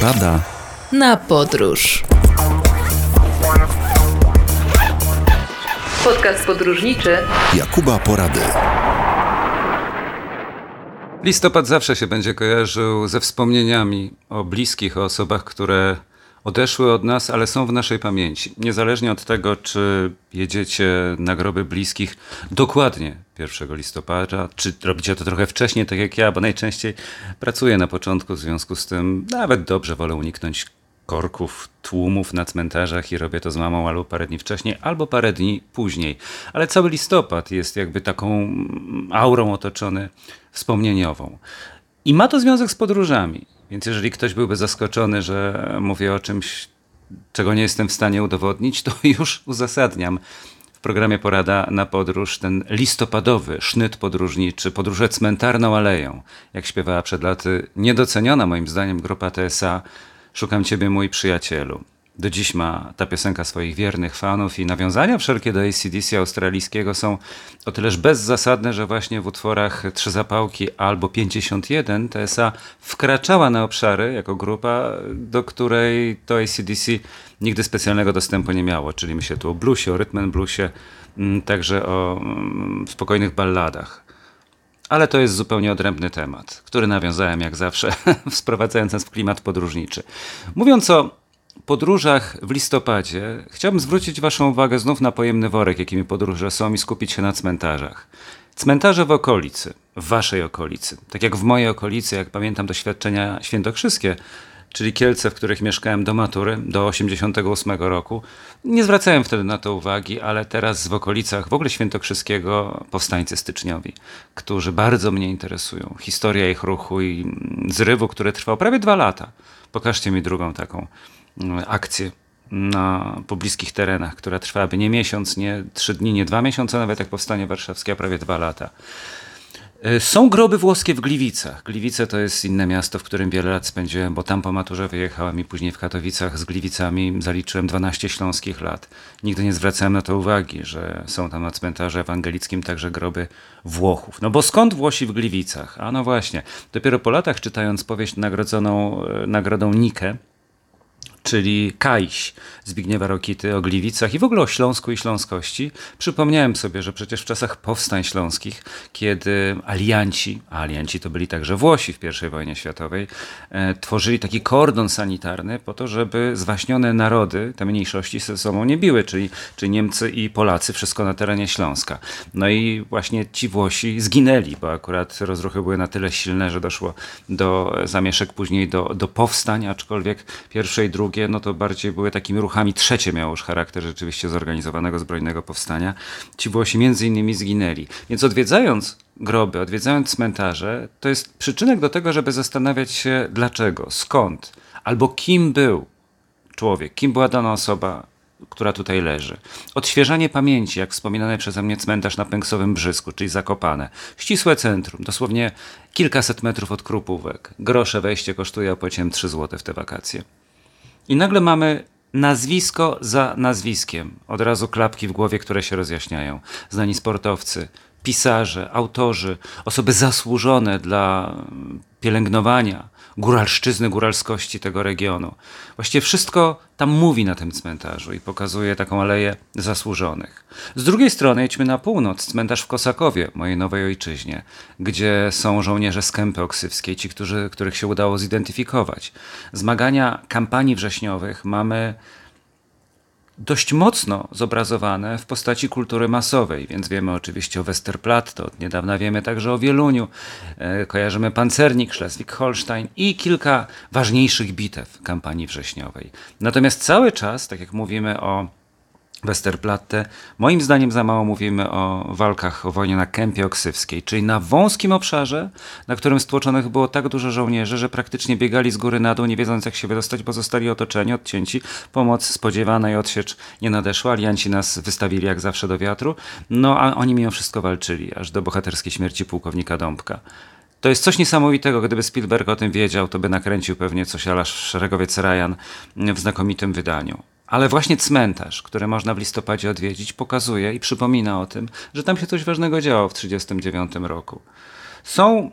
Porada na podróż. Podcast podróżniczy Jakuba Porady. Listopad zawsze się będzie kojarzył ze wspomnieniami o bliskich, o osobach, które odeszły od nas, ale są w naszej pamięci. Niezależnie od tego, czy jedziecie na groby bliskich dokładnie 1 listopada, czy robicie to trochę wcześniej, tak jak ja, bo najczęściej pracuję na początku, w związku z tym nawet dobrze wolę uniknąć korków, tłumów na cmentarzach i robię to z mamą albo parę dni wcześniej, albo parę dni później. Ale cały listopad jest jakby taką aurą otoczony wspomnieniową. I ma to związek z podróżami. Więc jeżeli ktoś byłby zaskoczony, że mówię o czymś, czego nie jestem w stanie udowodnić, to już uzasadniam. W programie Porada na podróż ten listopadowy sznyt podróżniczy, podróże cmentarną aleją, jak śpiewała przed laty niedoceniona moim zdaniem grupa TSA Szukam Ciebie mój przyjacielu do dziś ma ta piosenka swoich wiernych fanów i nawiązania wszelkie do ACDC australijskiego są o tyleż bezzasadne, że właśnie w utworach Trzy Zapałki albo 51 TSA wkraczała na obszary jako grupa, do której to ACDC nigdy specjalnego dostępu nie miało, czyli myślę tu o bluesie, o rytm bluesie, mm, także o mm, spokojnych balladach. Ale to jest zupełnie odrębny temat, który nawiązałem jak zawsze, sprowadzając nas w klimat podróżniczy. Mówiąc o podróżach w listopadzie chciałbym zwrócić Waszą uwagę znów na pojemny worek, jakimi podróże są i skupić się na cmentarzach. Cmentarze w okolicy, w Waszej okolicy, tak jak w mojej okolicy, jak pamiętam doświadczenia świętokrzyskie, czyli Kielce, w których mieszkałem do matury, do 88 roku. Nie zwracałem wtedy na to uwagi, ale teraz w okolicach w ogóle świętokrzyskiego powstańcy styczniowi, którzy bardzo mnie interesują. Historia ich ruchu i zrywu, który trwał prawie dwa lata. Pokażcie mi drugą taką akcję na pobliskich terenach, która trwałaby nie miesiąc, nie trzy dni, nie dwa miesiące, nawet jak powstanie warszawskie, a prawie dwa lata. E, są groby włoskie w Gliwicach. Gliwice to jest inne miasto, w którym wiele lat spędziłem, bo tam po maturze wyjechałem i później w Katowicach z Gliwicami zaliczyłem 12 śląskich lat. Nigdy nie zwracałem na to uwagi, że są tam na cmentarzu ewangelickim także groby Włochów. No bo skąd Włosi w Gliwicach? A no właśnie, dopiero po latach czytając powieść nagrodzoną e, nagrodą Nike, czyli Kajś Zbigniewa Rokity o Gliwicach i w ogóle o Śląsku i Śląskości, przypomniałem sobie, że przecież w czasach powstań śląskich, kiedy alianci, a alianci to byli także Włosi w I wojnie światowej, e, tworzyli taki kordon sanitarny po to, żeby zwaśnione narody, te mniejszości ze sobą nie biły, czyli, czyli Niemcy i Polacy, wszystko na terenie Śląska. No i właśnie ci Włosi zginęli, bo akurat rozruchy były na tyle silne, że doszło do zamieszek później do, do powstań, aczkolwiek pierwsze i drugie no to bardziej były takimi ruchami. Trzecie miało już charakter rzeczywiście zorganizowanego zbrojnego powstania. Ci Włosi między innymi zginęli. Więc odwiedzając groby, odwiedzając cmentarze, to jest przyczynek do tego, żeby zastanawiać się dlaczego, skąd, albo kim był człowiek, kim była dana osoba, która tutaj leży. Odświeżanie pamięci, jak wspominany przeze mnie cmentarz na Pęksowym Brzysku, czyli Zakopane. Ścisłe centrum, dosłownie kilkaset metrów od Krupówek. Grosze wejście kosztuje, opłaciłem 3 zł w te wakacje. I nagle mamy nazwisko za nazwiskiem. Od razu klapki w głowie, które się rozjaśniają. Znani sportowcy, pisarze, autorzy, osoby zasłużone dla pielęgnowania góralszczyzny, góralskości tego regionu. Właściwie wszystko tam mówi na tym cmentarzu i pokazuje taką aleję zasłużonych. Z drugiej strony jedźmy na północ, cmentarz w Kosakowie, mojej nowej ojczyźnie, gdzie są żołnierze z Kępy Oksywskiej, ci, którzy, których się udało zidentyfikować. Zmagania kampanii wrześniowych mamy dość mocno zobrazowane w postaci kultury masowej, więc wiemy oczywiście o Westerplatte, od niedawna wiemy także o Wieluniu, e, kojarzymy pancernik Schleswig-Holstein i kilka ważniejszych bitew kampanii wrześniowej. Natomiast cały czas, tak jak mówimy o Westerplatte. Moim zdaniem za mało mówimy o walkach o wojnie na Kępie Oksywskiej, czyli na wąskim obszarze, na którym stłoczonych było tak dużo żołnierzy, że praktycznie biegali z góry na dół, nie wiedząc jak się wydostać, bo zostali otoczeni, odcięci. Pomoc spodziewana i odsiecz nie nadeszła. Alianci nas wystawili jak zawsze do wiatru, no a oni mimo wszystko walczyli, aż do bohaterskiej śmierci pułkownika Dąbka. To jest coś niesamowitego. Gdyby Spielberg o tym wiedział, to by nakręcił pewnie coś ala Szeregowiec Ryan w znakomitym wydaniu. Ale właśnie cmentarz, który można w listopadzie odwiedzić, pokazuje i przypomina o tym, że tam się coś ważnego działo w 1939 roku. Są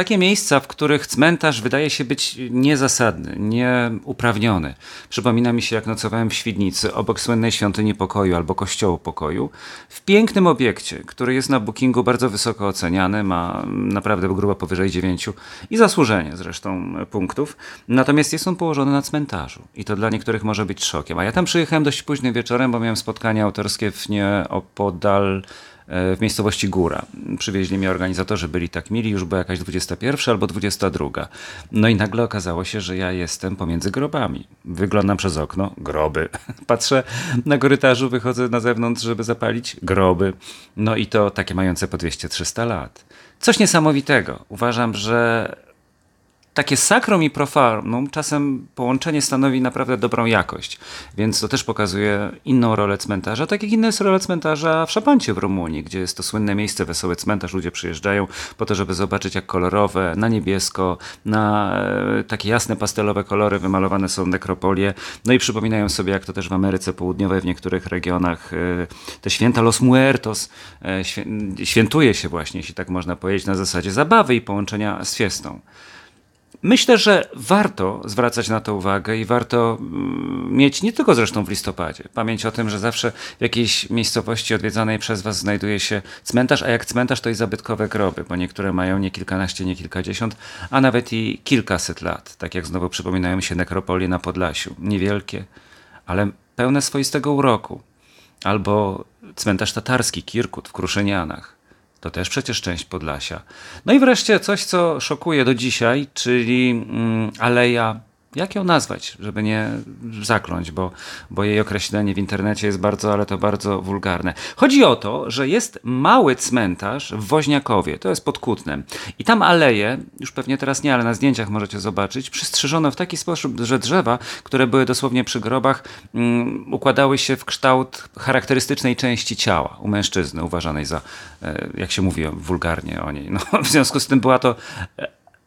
takie miejsca, w których cmentarz wydaje się być niezasadny, nieuprawniony. Przypomina mi się, jak nocowałem w Świdnicy, obok słynnej świątyni pokoju albo kościołu pokoju, w pięknym obiekcie, który jest na bookingu bardzo wysoko oceniany, ma naprawdę grubo powyżej 9 i zasłużenie zresztą punktów. Natomiast jest on położony na cmentarzu i to dla niektórych może być szokiem. A ja tam przyjechałem dość późnym wieczorem, bo miałem spotkanie autorskie w nieopodal w miejscowości Góra. Przywieźli mnie organizatorzy, byli tak mili, już była jakaś 21 albo 22. No i nagle okazało się, że ja jestem pomiędzy grobami. Wyglądam przez okno, groby. Patrzę na korytarzu, wychodzę na zewnątrz, żeby zapalić groby. No i to takie mające po 200-300 lat. Coś niesamowitego. Uważam, że takie sakrum i profanum czasem połączenie stanowi naprawdę dobrą jakość, więc to też pokazuje inną rolę cmentarza, tak jak inna jest rola cmentarza w Szapancie w Rumunii, gdzie jest to słynne miejsce, wesoły cmentarz, ludzie przyjeżdżają po to, żeby zobaczyć jak kolorowe, na niebiesko, na e, takie jasne pastelowe kolory wymalowane są nekropolie, no i przypominają sobie jak to też w Ameryce Południowej, w niektórych regionach e, te święta Los Muertos e, świętuje się właśnie, jeśli tak można powiedzieć, na zasadzie zabawy i połączenia z fiestą. Myślę, że warto zwracać na to uwagę i warto mm, mieć nie tylko zresztą w listopadzie pamięć o tym, że zawsze w jakiejś miejscowości odwiedzanej przez Was znajduje się cmentarz, a jak cmentarz to i zabytkowe groby, bo niektóre mają nie kilkanaście, nie kilkadziesiąt, a nawet i kilkaset lat. Tak jak znowu przypominają mi się nekropolie na Podlasiu. Niewielkie, ale pełne swoistego uroku. Albo cmentarz tatarski Kirkut w Kruszynianach to też przecież część Podlasia. No i wreszcie coś, co szokuje do dzisiaj, czyli mm, Aleja jak ją nazwać, żeby nie zakląć, bo, bo jej określenie w internecie jest bardzo, ale to bardzo wulgarne. Chodzi o to, że jest mały cmentarz w Woźniakowie, to jest pod Kutnem. I tam aleje, już pewnie teraz nie, ale na zdjęciach możecie zobaczyć, przystrzyżono w taki sposób, że drzewa, które były dosłownie przy grobach, um, układały się w kształt charakterystycznej części ciała u mężczyzny, uważanej za, e, jak się mówi wulgarnie o niej. No, w związku z tym była to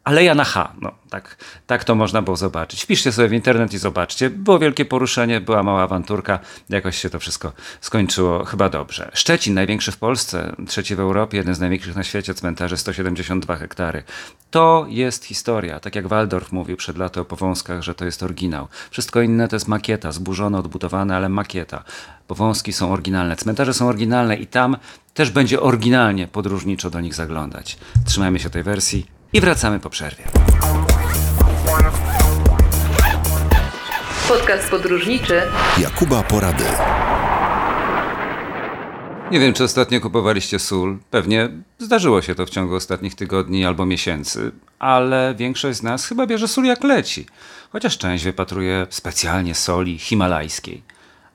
Aleja na H, no tak, tak to można było zobaczyć. Wpiszcie sobie w internet i zobaczcie. Było wielkie poruszenie, była mała awanturka, jakoś się to wszystko skończyło chyba dobrze. Szczecin, największy w Polsce, trzeci w Europie, jeden z największych na świecie cmentarzy, 172 hektary. To jest historia, tak jak Waldorf mówił przed laty o Powązkach, że to jest oryginał. Wszystko inne to jest makieta, zburzone, odbudowane, ale makieta. Powązki są oryginalne, cmentarze są oryginalne i tam też będzie oryginalnie podróżniczo do nich zaglądać. Trzymajmy się tej wersji i wracamy po przerwie. Podcast podróżniczy Jakuba Porady. Nie wiem, czy ostatnio kupowaliście sól. Pewnie zdarzyło się to w ciągu ostatnich tygodni albo miesięcy, ale większość z nas chyba bierze sól jak leci. Chociaż część wypatruje specjalnie soli himalajskiej.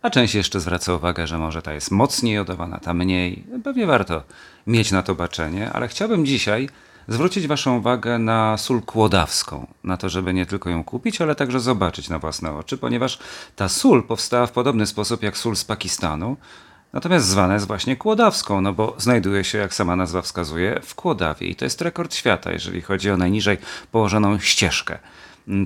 A część jeszcze zwraca uwagę, że może ta jest mocniej jodowana, ta mniej. Pewnie warto mieć na to baczenie, ale chciałbym dzisiaj zwrócić Waszą uwagę na sól kłodawską, na to, żeby nie tylko ją kupić, ale także zobaczyć na własne oczy, ponieważ ta sól powstała w podobny sposób jak sól z Pakistanu, natomiast zwana jest właśnie kłodawską, no bo znajduje się, jak sama nazwa wskazuje, w Kłodawie i to jest rekord świata, jeżeli chodzi o najniżej położoną ścieżkę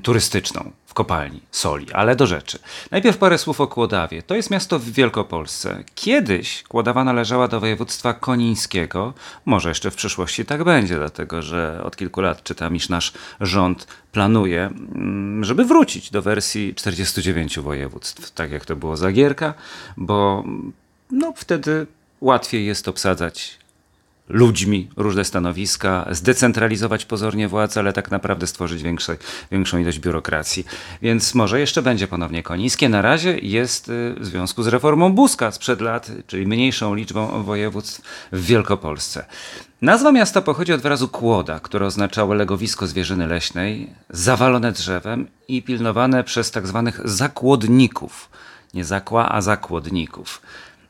turystyczną w kopalni soli, ale do rzeczy. Najpierw parę słów o Kłodawie. To jest miasto w Wielkopolsce. Kiedyś Kłodawa należała do województwa konińskiego. Może jeszcze w przyszłości tak będzie, dlatego że od kilku lat czytam, iż nasz rząd planuje, mm, żeby wrócić do wersji 49 województw, tak jak to było za Gierka, bo no, wtedy łatwiej jest obsadzać ludźmi różne stanowiska, zdecentralizować pozornie władzę, ale tak naprawdę stworzyć większe, większą ilość biurokracji. Więc może jeszcze będzie ponownie Konińskie. Na razie jest y, w związku z reformą Buska sprzed lat, czyli mniejszą liczbą województw w Wielkopolsce. Nazwa miasta pochodzi od wyrazu kłoda, które oznaczało legowisko zwierzyny leśnej, zawalone drzewem i pilnowane przez tak zwanych zakłodników. Nie zakła, a zakłodników.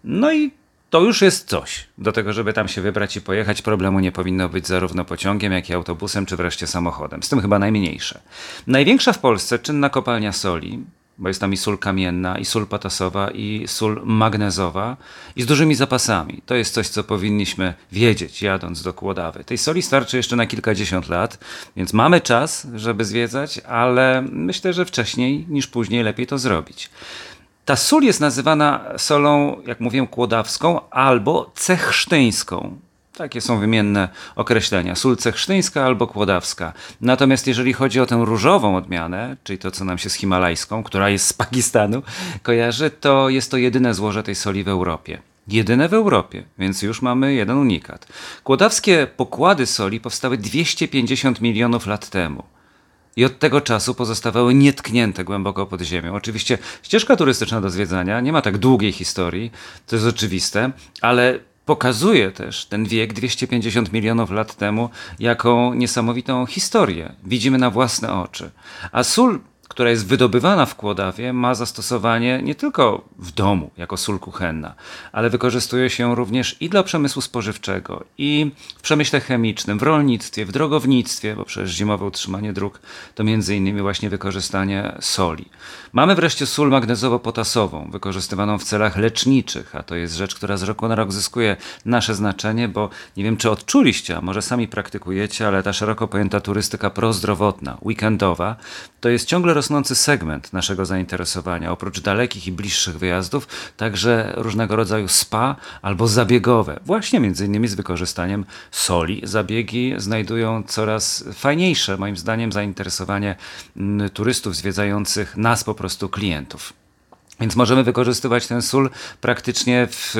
No i to już jest coś. Do tego, żeby tam się wybrać i pojechać, problemu nie powinno być zarówno pociągiem, jak i autobusem, czy wreszcie samochodem. Z tym chyba najmniejsze. Największa w Polsce czynna kopalnia soli, bo jest tam i sól kamienna, i sól potasowa, i sól magnezowa, i z dużymi zapasami. To jest coś, co powinniśmy wiedzieć, jadąc do Kłodawy. Tej soli starczy jeszcze na kilkadziesiąt lat, więc mamy czas, żeby zwiedzać, ale myślę, że wcześniej niż później lepiej to zrobić. Ta sól jest nazywana solą, jak mówię, kłodawską albo cechsztyńską. Takie są wymienne określenia. Sól cechsztyńska albo kłodawska. Natomiast jeżeli chodzi o tę różową odmianę, czyli to, co nam się z himalajską, która jest z Pakistanu, kojarzy, to jest to jedyne złoże tej soli w Europie. Jedyne w Europie, więc już mamy jeden unikat. Kłodawskie pokłady soli powstały 250 milionów lat temu. I od tego czasu pozostawały nietknięte głęboko pod ziemią. Oczywiście ścieżka turystyczna do zwiedzania nie ma tak długiej historii, to jest oczywiste, ale pokazuje też ten wiek 250 milionów lat temu jako niesamowitą historię. Widzimy na własne oczy. A sól która jest wydobywana w Kłodawie, ma zastosowanie nie tylko w domu jako sól kuchenna, ale wykorzystuje się również i dla przemysłu spożywczego, i w przemyśle chemicznym, w rolnictwie, w drogownictwie, bo przecież zimowe utrzymanie dróg to między innymi właśnie wykorzystanie soli. Mamy wreszcie sól magnezowo-potasową, wykorzystywaną w celach leczniczych, a to jest rzecz, która z roku na rok zyskuje nasze znaczenie, bo nie wiem, czy odczuliście, a może sami praktykujecie, ale ta szeroko pojęta turystyka prozdrowotna, weekendowa, to jest ciągle rosnący segment naszego zainteresowania. Oprócz dalekich i bliższych wyjazdów, także różnego rodzaju spa albo zabiegowe, właśnie między innymi z wykorzystaniem soli. Zabiegi znajdują coraz fajniejsze, moim zdaniem, zainteresowanie mm, turystów zwiedzających nas po prostu klientów. Więc możemy wykorzystywać ten sól praktycznie w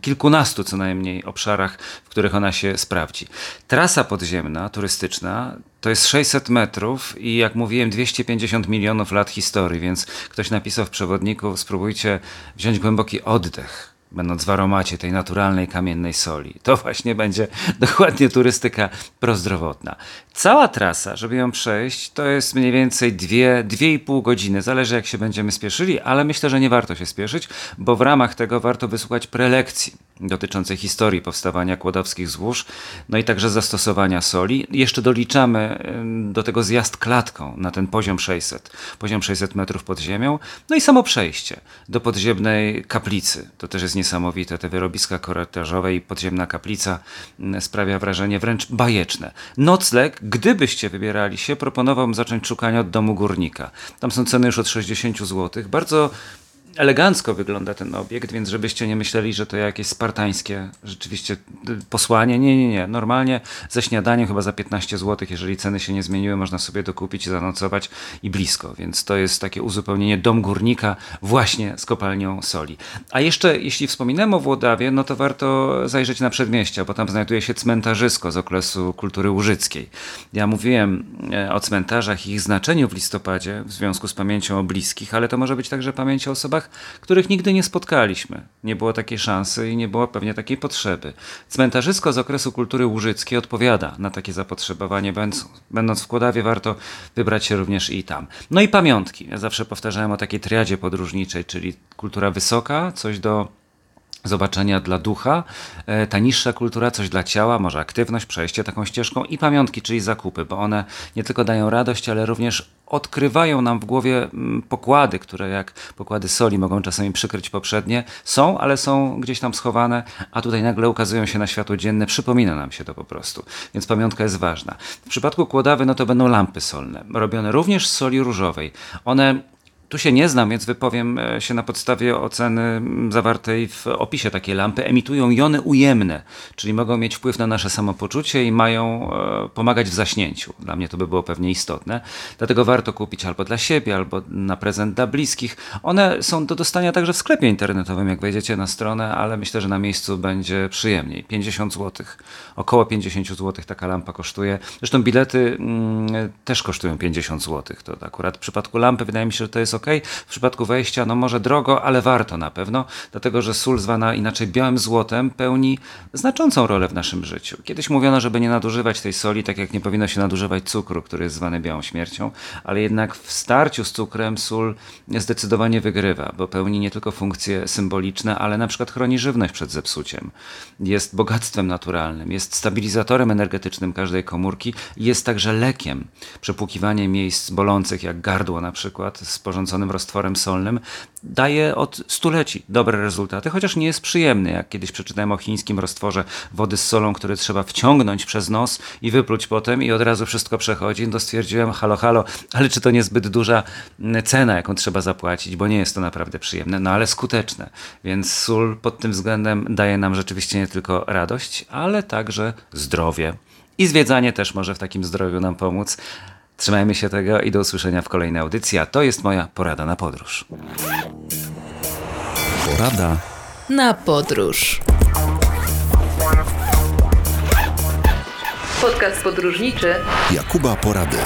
kilkunastu co najmniej obszarach, w których ona się sprawdzi. Trasa podziemna, turystyczna, to jest 600 metrów i jak mówiłem 250 milionów lat historii, więc ktoś napisał w przewodniku, spróbujcie wziąć głęboki oddech będąc w aromacie tej naturalnej kamiennej soli. To właśnie będzie dokładnie turystyka prozdrowotna. Cała trasa, żeby ją przejść, to jest mniej więcej 2-2,5 godziny. Zależy jak się będziemy spieszyli, ale myślę, że nie warto się spieszyć, bo w ramach tego warto wysłuchać prelekcji dotyczącej historii powstawania kłodowskich złóż, no i także zastosowania soli. Jeszcze doliczamy do tego zjazd klatką na ten poziom 600, poziom 600 metrów pod ziemią, no i samo przejście do podziemnej kaplicy. To też jest niesamowite, te wyrobiska korytarzowe i podziemna kaplica sprawia wrażenie wręcz bajeczne. Nocleg, gdybyście wybierali się, proponowałbym zacząć szukania od domu górnika. Tam są ceny już od 60 zł. Bardzo elegancko wygląda ten obiekt, więc żebyście nie myśleli, że to jakieś spartańskie rzeczywiście y, posłanie. Nie, nie, nie. Normalnie ze śniadaniem chyba za 15 zł, jeżeli ceny się nie zmieniły, można sobie dokupić zanocować i blisko. Więc to jest takie uzupełnienie dom górnika właśnie z kopalnią soli. A jeszcze, jeśli wspominałem o Włodawie, no to warto zajrzeć na przedmieścia, bo tam znajduje się cmentarzysko z okresu kultury łużyckiej. Ja mówiłem e, o cmentarzach i ich znaczeniu w listopadzie w związku z pamięcią o bliskich, ale to może być także pamięć o osobach których nigdy nie spotkaliśmy. Nie było takiej szansy i nie było pewnie takiej potrzeby. Cmentarzysko z okresu kultury łużyckiej odpowiada na takie zapotrzebowanie, będąc w Kłodawie warto wybrać się również i tam. No i pamiątki. Ja zawsze powtarzałem o takiej triadzie podróżniczej, czyli kultura wysoka, coś do zobaczenia dla ducha, e, ta niższa kultura, coś dla ciała, może aktywność, przejście taką ścieżką i pamiątki, czyli zakupy, bo one nie tylko dają radość, ale również odkrywają nam w głowie mm, pokłady, które jak pokłady soli mogą czasami przykryć poprzednie, są, ale są gdzieś tam schowane, a tutaj nagle ukazują się na światło dzienne, przypomina nam się to po prostu, więc pamiątka jest ważna. W przypadku kłodawy, no to będą lampy solne, robione również z soli różowej. One tu się nie znam, więc wypowiem e, się na podstawie oceny zawartej w opisie takiej lampy. Emitują jony ujemne, czyli mogą mieć wpływ na nasze samopoczucie i mają e, pomagać w zaśnięciu. Dla mnie to by było pewnie istotne. Dlatego warto kupić albo dla siebie, albo na prezent dla bliskich. One są do dostania także w sklepie internetowym, jak wejdziecie na stronę, ale myślę, że na miejscu będzie przyjemniej. 50 zł, około 50 zł taka lampa kosztuje. Zresztą bilety mm, też kosztują 50 zł. To akurat w przypadku lampy wydaje mi się, że to jest ok. W przypadku wejścia, no może drogo, ale warto na pewno, dlatego że sól zwana inaczej białym złotem pełni znaczącą rolę w naszym życiu. Kiedyś mówiono, żeby nie nadużywać tej soli, tak jak nie powinno się nadużywać cukru, który jest zwany białą śmiercią, ale jednak w starciu z cukrem sól zdecydowanie wygrywa, bo pełni nie tylko funkcje symboliczne, ale na przykład chroni żywność przed zepsuciem. Jest bogactwem naturalnym, jest stabilizatorem energetycznym każdej komórki jest także lekiem. Przepłukiwanie miejsc bolących jak gardło na przykład, sporządzenie roztworem solnym, daje od stuleci dobre rezultaty, chociaż nie jest przyjemny. Jak kiedyś przeczytałem o chińskim roztworze wody z solą, który trzeba wciągnąć przez nos i wypluć potem i od razu wszystko przechodzi, to stwierdziłem, halo, halo, ale czy to nie zbyt duża mm, cena, jaką trzeba zapłacić, bo nie jest to naprawdę przyjemne, no ale skuteczne. Więc sól pod tym względem daje nam rzeczywiście nie tylko radość, ale także zdrowie. I zwiedzanie też może w takim zdrowiu nam pomóc. Trzymajmy się tego i do usłyszenia w kolejnej audycji, a to jest moja porada na podróż. Porada Na podróż. Podcast podróżniczy Jakuba Porady.